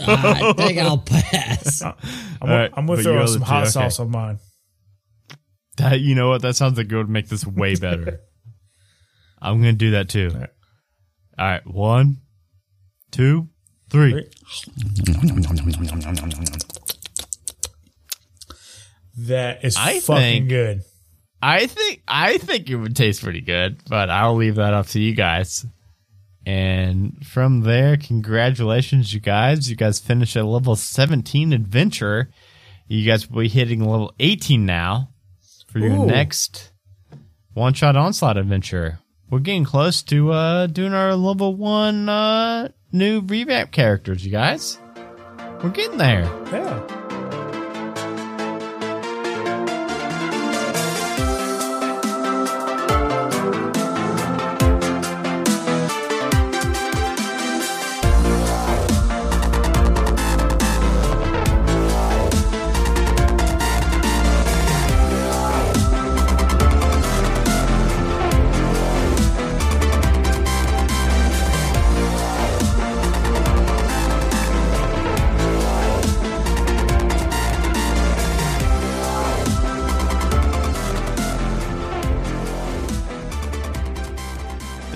Ah, I think I'll pass. I'm, gonna- right, I'm gonna throw you on other some two, hot okay. sauce on mine. That you know what? That sounds like it would make this way better. I'm gonna do that too. All right. All right, one, two, three. Three. That is I fucking think- good. I think I think it would taste pretty good, but I'll leave that up to you guys. And from there, congratulations, you guys! You guys finished a level 17 adventure. You guys will be hitting level 18 now for your Ooh. next one shot onslaught adventure. We're getting close to uh, doing our level one uh, new revamp characters, you guys. We're getting there. Yeah.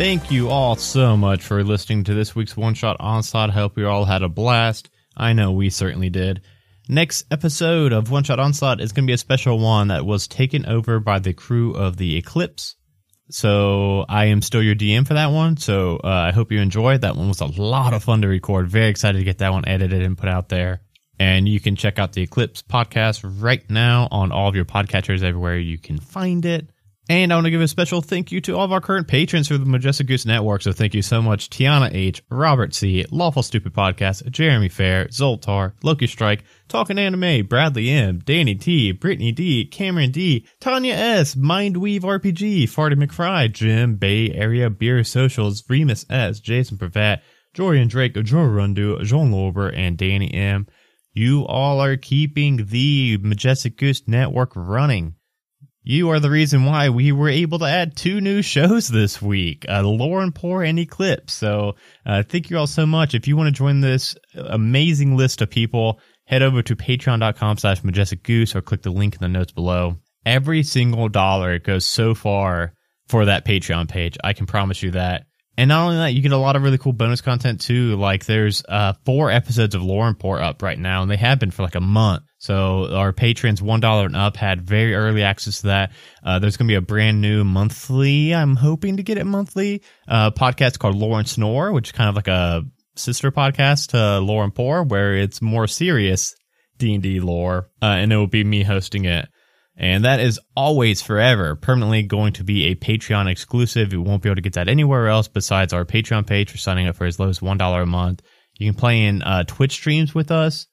Thank you all so much for listening to this week's One Shot Onslaught. Hope you all had a blast. I know we certainly did. Next episode of One Shot Onslaught is going to be a special one that was taken over by the crew of the Eclipse. So I am still your DM for that one. So uh, I hope you enjoyed. That one was a lot of fun to record. Very excited to get that one edited and put out there. And you can check out the Eclipse podcast right now on all of your podcatchers everywhere you can find it. And I want to give a special thank you to all of our current patrons for the Majestic Goose Network. So thank you so much, Tiana H, Robert C, Lawful Stupid Podcast, Jeremy Fair, Zoltar, Loki Strike, Talking Anime, Bradley M, Danny T, Brittany D, Cameron D, Tanya S, Mindweave RPG, Farty McFry, Jim, Bay Area Beer Socials, Remus S, Jason Pravat, Jorian Drake, Joe Rundu, John Lober, and Danny M. You all are keeping the Majestic Goose Network running. You are the reason why we were able to add two new shows this week, uh, Lore and Pour and Eclipse. So, uh, thank you all so much. If you want to join this amazing list of people, head over to patreon.com slash majestic goose or click the link in the notes below. Every single dollar goes so far for that Patreon page. I can promise you that. And not only that, you get a lot of really cool bonus content too. Like there's uh, four episodes of Lauren Port up right now, and they have been for like a month. So our patrons, one dollar and up, had very early access to that. Uh, there's going to be a brand new monthly. I'm hoping to get it monthly. Uh, podcast called Lore and Snore, which is kind of like a sister podcast to Lore and Pour, where it's more serious D and D lore, uh, and it will be me hosting it. And that is always forever permanently going to be a Patreon exclusive. You won't be able to get that anywhere else besides our Patreon page for signing up for as low as $1 a month. You can play in uh, Twitch streams with us,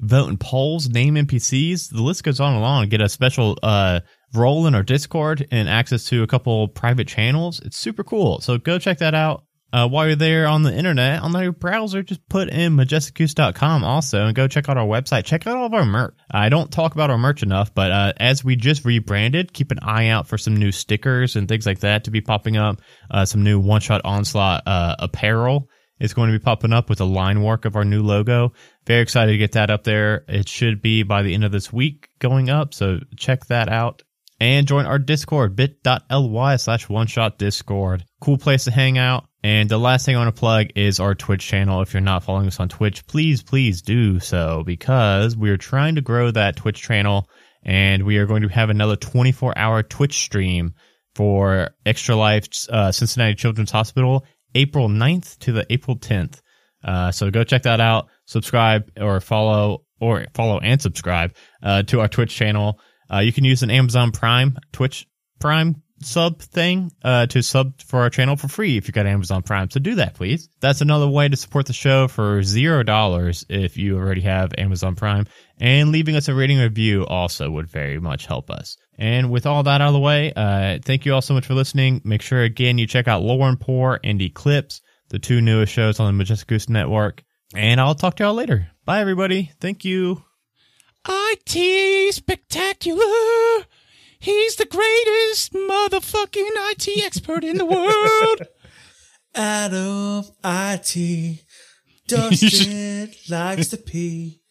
vote in polls, name NPCs. The list goes on and on. Get a special uh, role in our Discord and access to a couple private channels. It's super cool. So go check that out. Uh, while you're there on the internet, on your browser, just put in majesticgoose.com also and go check out our website. Check out all of our merch. I don't talk about our merch enough, but uh, as we just rebranded, keep an eye out for some new stickers and things like that to be popping up. Uh, some new one shot onslaught uh, apparel is going to be popping up with a line work of our new logo. Very excited to get that up there. It should be by the end of this week going up, so check that out and join our Discord, bit.ly slash one shot discord. Cool place to hang out. And the last thing I want to plug is our Twitch channel. If you're not following us on Twitch, please, please do so because we're trying to grow that Twitch channel and we are going to have another 24 hour Twitch stream for Extra Life uh, Cincinnati Children's Hospital, April 9th to the April 10th. Uh, so go check that out, subscribe or follow or follow and subscribe uh, to our Twitch channel. Uh, you can use an Amazon Prime, Twitch Prime sub thing uh, to sub for our channel for free if you've got Amazon Prime. So do that, please. That's another way to support the show for zero dollars if you already have Amazon Prime. And leaving us a rating review also would very much help us. And with all that out of the way, uh, thank you all so much for listening. Make sure again you check out Lore and Pour and Eclipse, the two newest shows on the Majestic Goose Network. And I'll talk to y'all later. Bye, everybody. Thank you. IT spectacular. He's the greatest motherfucking IT expert in the world. Adam IT. Dustin likes to pee.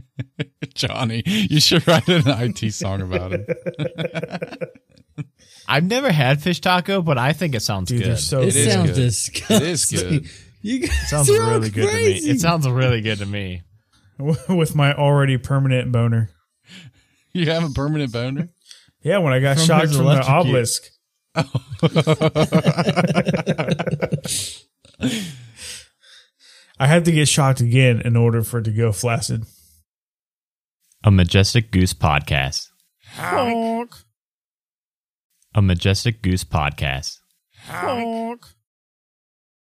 Johnny, you should write an IT song about it. I've never had fish taco, but I think it sounds Dude, good. they're so It It is sounds good. disgusting. It is good. You guys It sounds are really good to me. It sounds really good to me. with my already permanent boner. You have a permanent boner? Yeah, when I got From shocked from the electrocute. obelisk. I had to get shocked again in order for it to go flaccid. A Majestic Goose Podcast. A Majestic Goose Podcast. Honk.